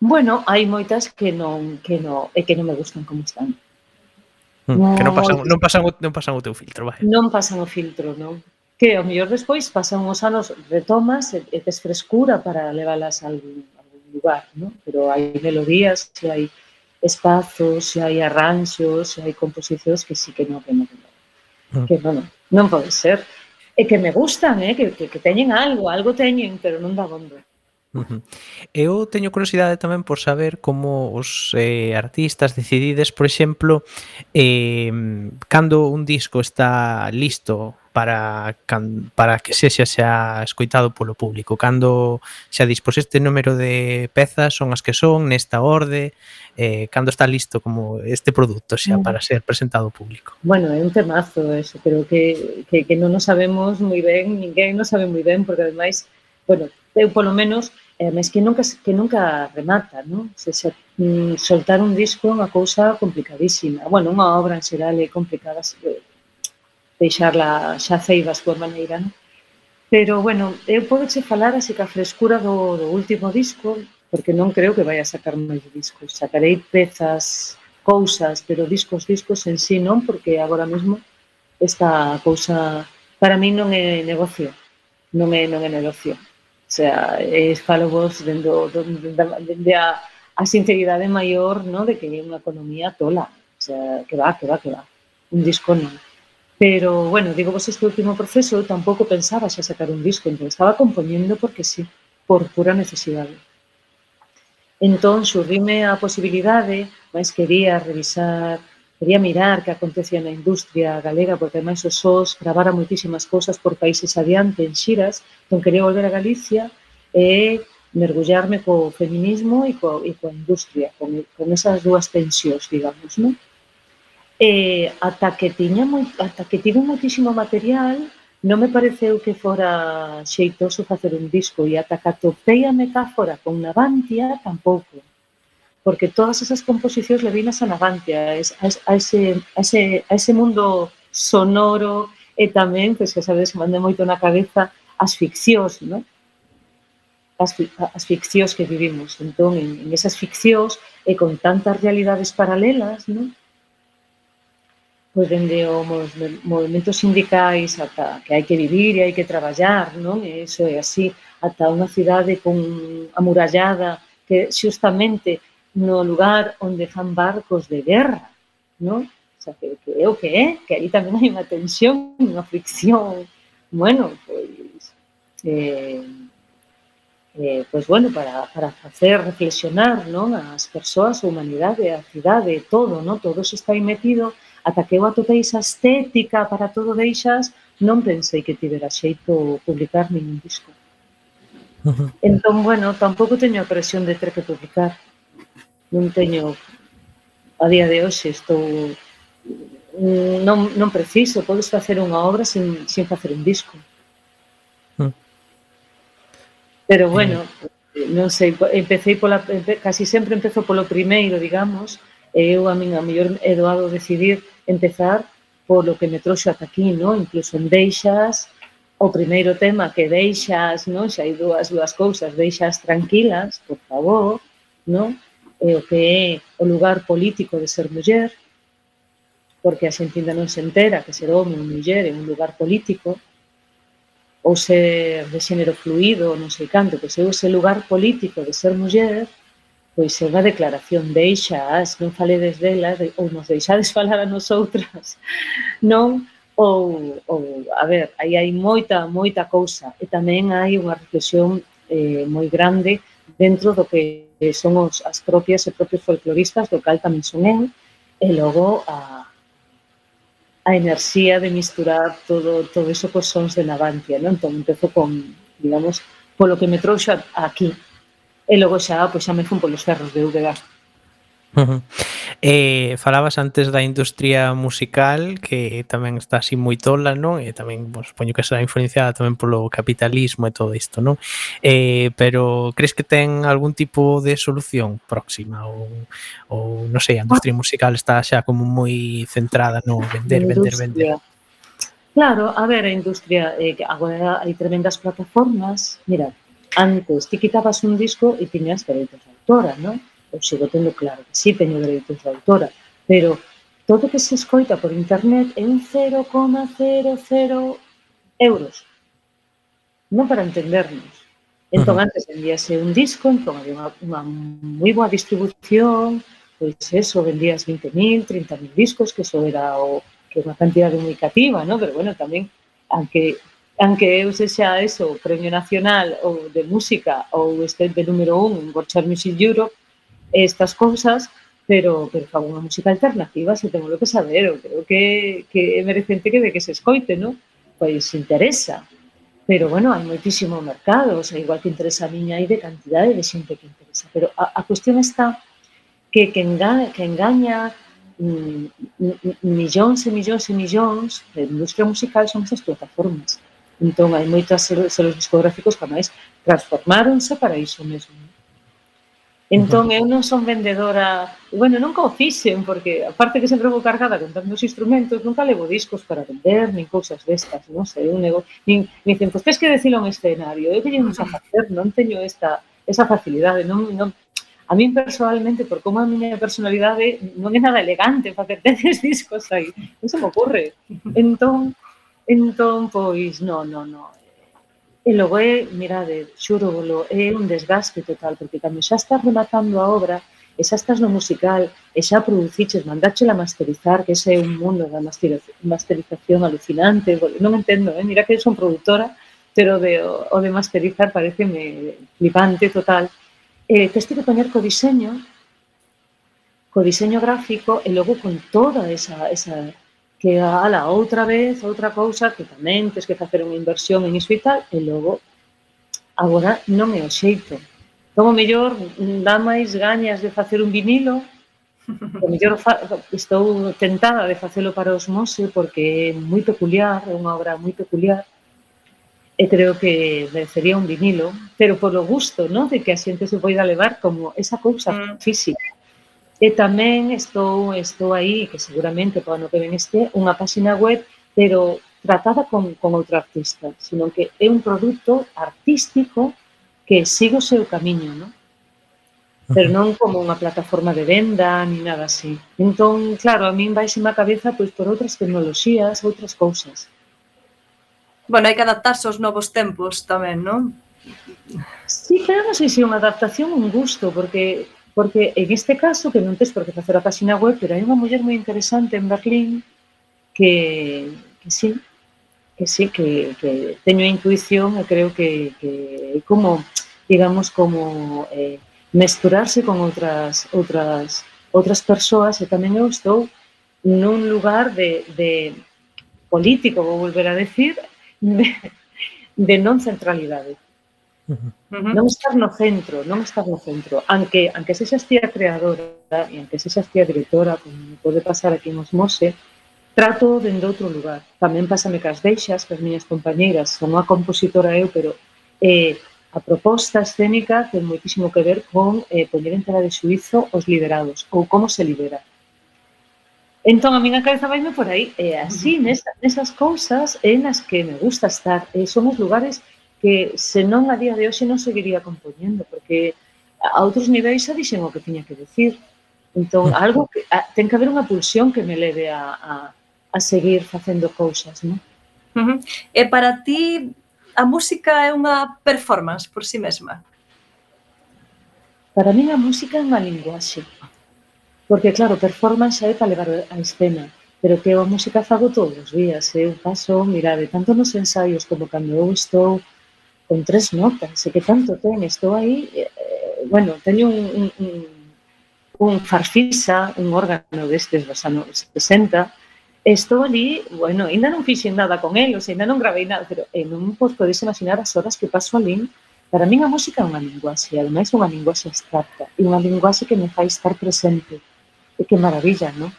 Bueno, hai moitas que non que non e que non me gustan como están. Mm, no, que non pasan non pasan non pasan o teu filtro, vai. Non pasan o filtro, non. Que ao mellor despois pasan uns anos retomas e, e tes frescura para leválas a algún, a algún lugar, non? Pero hai melodías, se hai espazos, se hai arranxos, se hai composicións que sí que non que non. Mm. Que bueno, non pode ser. E que me gustan, eh, que, que, que teñen algo, algo teñen, pero non da bondo. Uh -huh. Eu teño curiosidade tamén por saber como os eh, artistas decidides, por exemplo, eh, cando un disco está listo para can, para que sexa xa escoitado polo público, cando xa dispos este número de pezas son as que son nesta orde, eh, cando está listo como este produto xa mm. para ser presentado ao público. Bueno, é un temazo eso, creo que, que, que non o sabemos moi ben, ninguén non sabe moi ben, porque ademais, bueno, eu polo menos, eh, mas que nunca, que nunca remata, non? Se, se, mm, soltar un disco é unha cousa complicadísima. Bueno, unha obra en xeral é complicada se deixarla xa ceiba a súa maneira, non? Pero, bueno, eu podo che falar así que a frescura do, do último disco, porque non creo que vai a sacar máis discos. Sacarei pezas, cousas, pero discos, discos en sí non, porque agora mesmo esta cousa para mí non é negocio. Non é, non é negocio sea, es falo vos dende dentro, dentro a, a sinceridade maior no? de que é unha economía tola, o sea, que va, que va, que va, un disco non. Pero, bueno, digo vos este último proceso, eu tampouco pensaba xa sacar un disco, entón estaba compoñendo porque sí, por pura necesidade. Entón, xurrime a posibilidade, máis quería revisar quería mirar que acontecía na industria galega, porque ademais os SOS gravara moitísimas cousas por países adiante en xiras, entón quería volver a Galicia e mergullarme co feminismo e, co, e coa industria, con, con esas dúas tensións, digamos, non? E ata que tiña moi, ata que tive moitísimo material, non me pareceu que fora xeitoso facer un disco e ata que atopei a metáfora con Navantia, tampouco porque todas esas composicións le vinas a Navantia, a, ese, a, ese, a ese mundo sonoro e tamén, pois que sabes, mande moito na cabeza as ficcións, non? As, as ficcións que vivimos. Entón, en, en esas ficcións e con tantas realidades paralelas, non? Pois dende os movimentos sindicais ata que hai que vivir e hai que traballar, non? E iso é así, ata unha cidade con amurallada que xustamente no lugar onde fan barcos de guerra, non? O sea, que, que é o que é, que aí tamén hai unha tensión, unha fricción, bueno, pois, eh, eh, pois bueno, para, para facer reflexionar non as persoas, a humanidade, a cidade, todo, non? todo se está aí metido, ata que eu atopei esa estética para todo deixas, non pensei que tivera xeito publicar ningún disco. Entón, bueno, tampouco teño a presión de ter que publicar non teño a día de hoxe estou non, non preciso, podes facer unha obra sin, sin facer un disco. Mm. Pero bueno, mm. non sei, empecé pola, casi sempre empezo polo primeiro, digamos, e eu a min a mellor he doado decidir empezar polo que me trouxe ata aquí, non? Incluso en Deixas, o primeiro tema que deixas, non? Xa hai dúas, dúas cousas, deixas tranquilas, por favor, non? e o que é o lugar político de ser muller, porque a xente ainda non se entera que ser home ou muller é un lugar político, ou ser de xénero fluido, non sei canto, pois é ese lugar político de ser muller, pois é unha declaración deixas, non faledes delas, ou nos deixades falar a nosotras, non? Ou, ou a ver, aí hai moita, moita cousa, e tamén hai unha reflexión eh, moi grande dentro do que Eh, son os, as propias e propios folcloristas, do cal tamén son eu, e logo a, a enerxía de misturar todo, todo eso cos sons de Navantia, non? Entón, empezo con, digamos, polo que me trouxo aquí. E logo xa, pois xa me fun polos ferros de Úbeda. Uh -huh. Eh, falabas antes da industria musical que tamén está así moi tola, non? E tamén, pues, poño que será influenciada tamén polo capitalismo e todo isto, non? Eh, pero crees que ten algún tipo de solución próxima ou, ou non sei, a industria musical está xa como moi centrada no vender, vender, vender. Claro, a ver, a industria, eh, agora hai tremendas plataformas, mira, antes ti quitabas un disco e tiñas dereitos de autora, non? eu sigo tendo claro que sí teño dereitos de autora, pero todo o que se escoita por internet é un 0,00 euros. Non para entendernos. Entón, uh -huh. antes vendíase un disco, entón había unha, unha moi boa distribución, pois eso, vendías 20.000, 30.000 discos, que eso era o, que é unha cantidade moi cativa, ¿no? pero bueno, tamén, aunque aunque eu sexa eso, o Premio Nacional ou de Música ou este de número 1 en Gorchar Music Europe, estas cousas, pero, pero fago unha música alternativa, se tengo que saber, eu creo que, que é merecente que de que se escoite, non? Pois interesa, pero, bueno, hai moitísimo mercado, o sea, igual que interesa a miña hai de cantidade de xente que interesa, pero a, a cuestión está que, que, engaña, que engaña mm, millóns e millóns e millóns de industria musical son estas plataformas. Entón, hai moitas selos discográficos que máis transformáronse para iso mesmo. Entón eu non son vendedora, bueno, nunca o fixen, porque aparte que sempre vou cargada con tantos instrumentos, nunca levo discos para vender, nin cousas destas, non sei, un nego... nin, nin dicen, pois pues, tens que decilo en escenario, eu teño un facer, non teño esta, esa facilidade, non, non, a min personalmente, por como a miña personalidade, non é nada elegante facer tenes discos aí, non se me ocorre. Entón, entón, pois, non, non, non, E logo é, mirade, xuro, bolo, é un desgaste total, porque cando xa estás rematando a obra, e xa estás no musical, e xa produciches, mandáchela masterizar, que ese é un mundo da masterización alucinante, non entendo, eh? mira que son produtora, pero de, o de masterizar pareceme flipante total, eh, teste que poñer co diseño, co diseño gráfico e logo con toda esa, esa que, ala, outra vez, outra cousa que tamén tens que facer unha inversión en iso e tal, e logo, agora non é o xeito. Como mellor mm, dá máis gañas de facer un vinilo, o mellor fa, estou tentada de facelo para os Mose porque é moi peculiar, é unha obra moi peculiar, e creo que merecería un vinilo, pero polo gusto, ¿no? de que a xente se poida levar como esa cousa mm. física E tamén estou, estou aí, que seguramente para no que ven este, unha páxina web, pero tratada con, con outro artista, sino que é un produto artístico que sigue o seu camiño, ¿no? pero non como unha plataforma de venda ni nada así. Entón, claro, a min vai a cabeza pois por outras tecnoloxías, outras cousas. Bueno, hai que adaptarse aos novos tempos tamén, non? Sí, claro, non sei se é unha adaptación un gusto, porque Porque en este caso, que non tes por que facer a página web, pero hai unha muller moi interesante en Berlín que, que sí, que sí, que, que teño a intuición e creo que, que como, digamos, como eh, mesturarse con outras, outras, outras persoas e tamén eu estou nun lugar de, de político, vou volver a decir, de, de non centralidade. -huh. Non estar no centro, non estar no centro. Anque, anque sexas tía creadora e anque sexas tía directora, como pode pasar aquí en Mose, trato dende outro lugar. Tamén pásame cas deixas, cas miñas compañeiras, son a compositora eu, pero eh, a proposta escénica ten moitísimo que ver con eh, poñer en tela de suizo os liderados, ou como se lidera. Entón, a miña cabeza vaime por aí. E así, nesas, nesas cousas, é nas que me gusta estar. E son os lugares que senón a día de hoxe non seguiría compoñendo, porque a outros niveis xa dixen o que tiña que decir. Entón, mm. algo que, a, ten que haber unha pulsión que me leve a, a, a seguir facendo cousas, non? Uh -huh. E para ti, a música é unha performance por si sí mesma? Para mí a música é unha linguaxe. Porque, claro, performance é para levar a escena pero que eu a música fago todos os días, eh? eu paso, mirade, tanto nos ensaios como cando eu estou con tres notas, e que tanto ten, estou aí, eh, bueno, teño un, un, un, un farfisa, un órgano destes dos anos 60, estou ali, bueno, ainda non fixen nada con el, ou sea, ainda non gravei nada, pero eh, non vos podes imaginar as horas que paso ali Para min a música é unha linguaxe, ademais unha linguaxe abstracta, e unha linguaxe que me fai estar presente e que maravilla, non?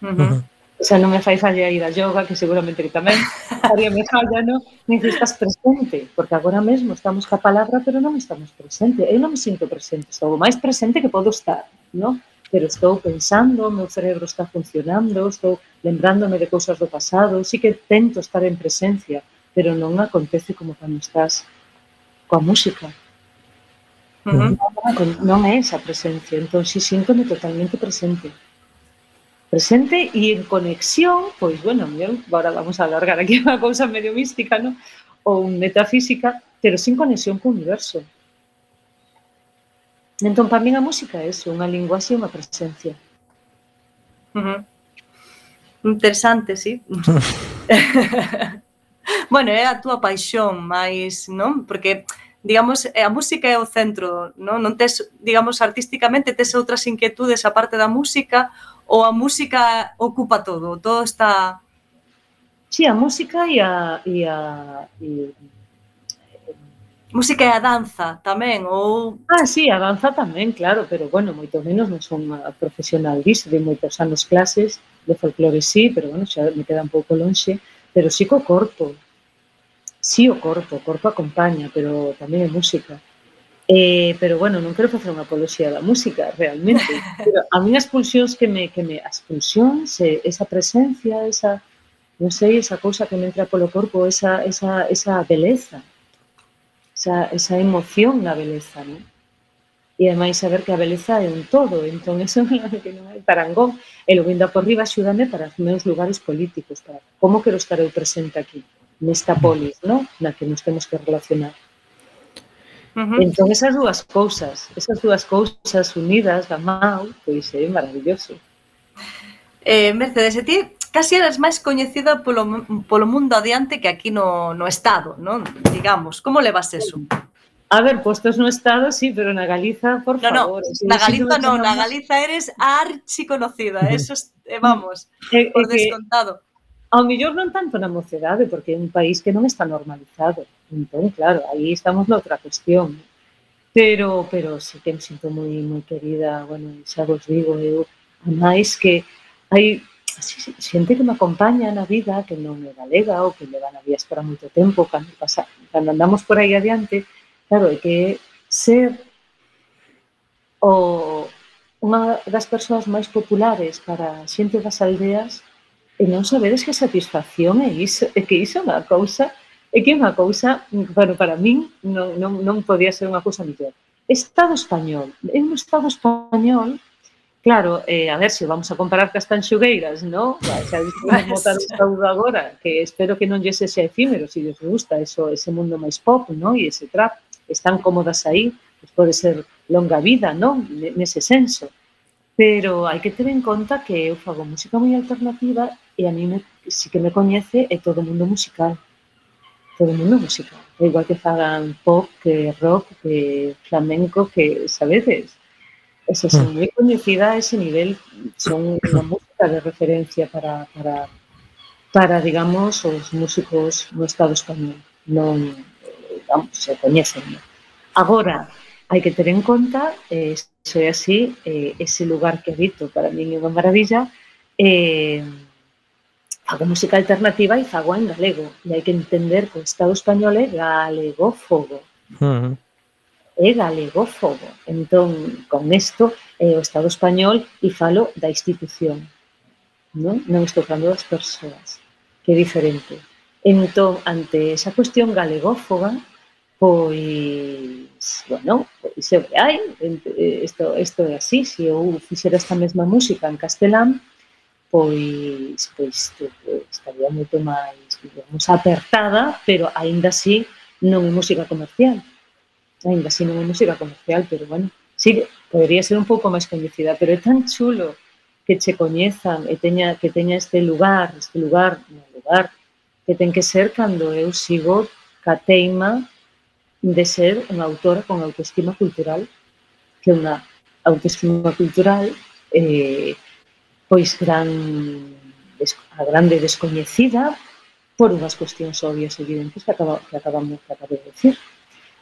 Uh -huh. O sea, non me fai falla ir a yoga, que seguramente que tamén haría me falla, non? Nin que estás presente, porque agora mesmo estamos ca palabra, pero non estamos presente. Eu non me sinto presente, estou o máis presente que podo estar, non? Pero estou pensando, o meu cerebro está funcionando, estou lembrándome de cousas do pasado, sí que tento estar en presencia, pero non acontece como cando estás coa música. Uh -huh. non, non é esa presencia, entón si síntome totalmente presente presente e en conexión, pois, bueno, eu, agora vamos alargar aquí unha cousa medio mística, non? ou metafísica, pero sin conexión co universo. Entón, para min a música é eso, unha linguaxe e unha presencia. Uh -huh. Interesante, sí. bueno, é a túa paixón, máis, non? Porque digamos, eh, a música é o centro, non? Non tes, digamos, artísticamente tes outras inquietudes aparte da música ou a música ocupa todo, todo está... Sí, a música e a... E a e... Música e a danza tamén, ou... Ah, sí, a danza tamén, claro, pero, bueno, moito menos non son profesional disso, de moitos anos clases, de folclore sí, pero, bueno, xa me queda un pouco lonxe, pero sí co corpo. sí o corpo, o corpo acompaña, pero tamén é música. Eh, pero bueno, non quero facer unha apoloxía da música, realmente. Pero a mí as pulsións que me, que me as pulsións, eh, esa presencia, esa, non sei, esa cousa que me entra polo corpo, esa, esa, esa beleza, esa, esa emoción na beleza, non? E ademais saber que a beleza é un todo, entón eso que non hai parangón. E lo vindo por riba axúdame para os meus lugares políticos, para como quero estar eu presente aquí, nesta polis, non? Na que nos temos que relacionar Uh -huh. Entón, esas dúas cousas, esas dúas cousas unidas da mão, pois é maravilloso. Eh, Mercedes, e ti casi eras máis coñecida polo, polo mundo adiante que aquí no, no Estado, non? Digamos, como levas eso? A ver, postos no Estado, sí, pero na Galiza, por no, favor. No, na Galiza no, na Galiza eres archiconocida, eso es, eh, vamos, eh, eh por eh, descontado. Ao mellor non tanto na mocedade, porque é un país que non está normalizado. Entón, claro, aí estamos noutra cuestión. Pero, pero sí que me sinto moi, moi querida, bueno, xa vos digo, eu, a máis que hai así, xente que me acompaña na vida, que non é galega ou que leva na vías para moito tempo, cando, pasa, cando andamos por aí adiante, claro, é que ser o, unha das persoas máis populares para a xente das aldeas e non sabedes que satisfacción é iso, é que iso é unha cousa É que é unha cousa, bueno, para min non, non, non podía ser unha cousa mellor. Estado español. É un Estado español Claro, eh, a ver se si vamos a comparar cas tanxugueiras, non? Xa vamos botar o saúdo agora, que espero que non lle sexa efímero, se si lles gusta eso, ese mundo máis pop, non? E ese trap, están cómodas aí, pues pode ser longa vida, non? Nese senso. Pero hai que ter en conta que eu fago música moi alternativa e a mí me, si que me coñece é todo o mundo musical todo o mundo música. É igual que fagan pop, que rock, que flamenco, que, sabedes? Eso, mm. son moi coñecida a ese nivel, son unha música de referencia para, para, para digamos, os músicos no Estado español. Non, vamos, se coñecen. Non? Agora, hai que ter en conta, eh, se é así, eh, ese lugar que habito para mí é unha maravilla, eh, fago música alternativa e fago en galego. E hai que entender que o Estado español é galegófobo. Uh -huh. É galegófobo. Entón, con isto, é eh, o Estado español e falo da institución. Non, non estou falando das persoas, que é diferente. Entón, ante esa cuestión galegófoba, pois, bueno, pois é o que hai, isto, eh, isto é así, se eu fixera esta mesma música en castelán, pois, pois tu- estaría moito máis, digamos, apertada, pero aínda así non é música comercial. Ainda así non é música comercial, pero bueno, sí, podería ser un pouco máis coñecida, pero é tan chulo que che coñezan e teña, que teña este lugar, este lugar, no lugar, que ten que ser cando eu sigo ca teima de ser unha autora con autoestima cultural, que é unha autoestima cultural eh, pois gran a grande descoñecida por unhas cuestións obvias e evidentes que, acaba, que acabamos que acabo de decir.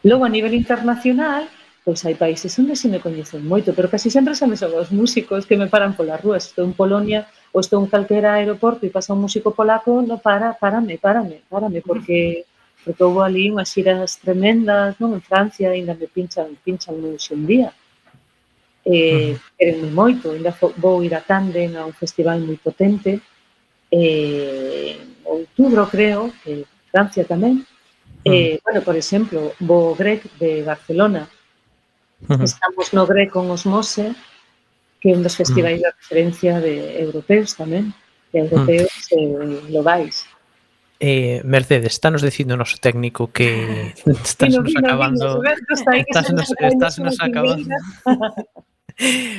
Logo, a nivel internacional, pois hai países onde se me coñecen moito, pero casi sempre se me son os músicos que me paran polas rúas. Estou en Polonia ou estou en calquera aeroporto e pasa un músico polaco, no para, párame, párame, párame, porque porque houve ali unhas xiras tremendas, non? En Francia ainda me pinchan, pinchan un día eh, querenme moito, ainda vou ir a Tanden a un festival moi potente, eh, outubro creo, que Francia tamén, eh, bueno, por exemplo, vou Grec de Barcelona, estamos no Grec con Osmose, que é un dos festivais de referencia de europeos tamén, de europeos eh, globais. Eh, Mercedes, estános dicindo o noso técnico que estás nos acabando. Estás nos acabando.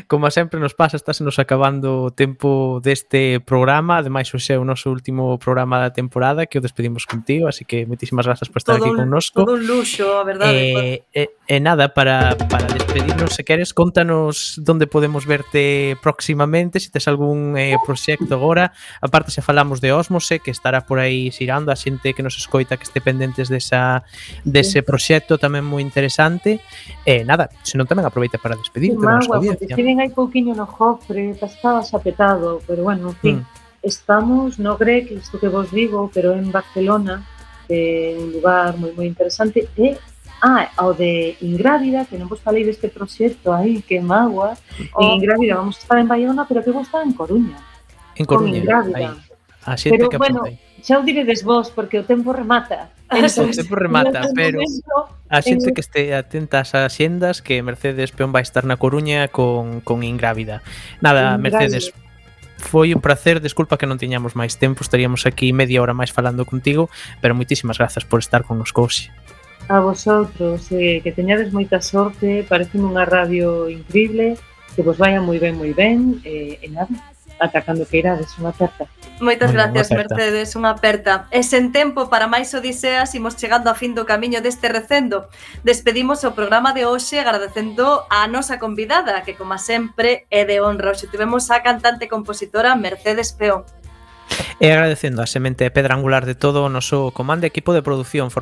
Como sempre nos pasa, estáse nos acabando o tempo deste programa. Ademais, hoxe é o noso último programa da temporada Que o despedimos contigo Así que moitísimas grazas por estar todo aquí connosco. Todo un luxo, a verdade. Eh, eh, E nada, para, para despedirnos, se queres, contanos onde podemos verte próximamente, se tes algún eh, proxecto agora. Aparte, se falamos de Osmose, que estará por aí xirando, a xente que nos escoita que este pendentes desa, dese proxecto tamén moi interesante. E eh, nada, senón tamén aproveita para despedirte da nosa audiencia. Porque hai pouquiño no jofre, estaba xapetado, pero bueno, en fin. Mm. Estamos no GREC, isto que vos digo, pero en Barcelona, eh, un lugar moi moi interesante, e Ah, ao de Ingrávida, que non vos falei deste proxecto aí, que magua. Oh. En Ingrávida vamos a estar en Bayona, pero que vos está en Coruña. En Coruña, aí. A xente pero, que bueno, xa o diredes vos, porque o tempo remata. O tempo remata, pero a xente que este atenta ás axendas que Mercedes Peón vai estar na Coruña con, con Ingrávida. Nada, Ingrávida. Mercedes, foi un placer, desculpa que non tiñamos máis tempo, estaríamos aquí media hora máis falando contigo, pero moitísimas grazas por estar connosco hoxe a vosotros, eh, que teñades moita sorte, parece unha radio increíble, que vos vaya moi ben, moi ben, eh, e nada, ata cando que irades, unha aperta. Moitas bueno, gracias, aperta. Mercedes, unha aperta. E sen tempo para máis odiseas, imos chegando a fin do camiño deste recendo. Despedimos o programa de hoxe agradecendo a nosa convidada, que, como sempre, é de honra. Hoxe tivemos a cantante compositora Mercedes Peón. E agradecendo a semente pedra angular de todo o noso comando equipo de produción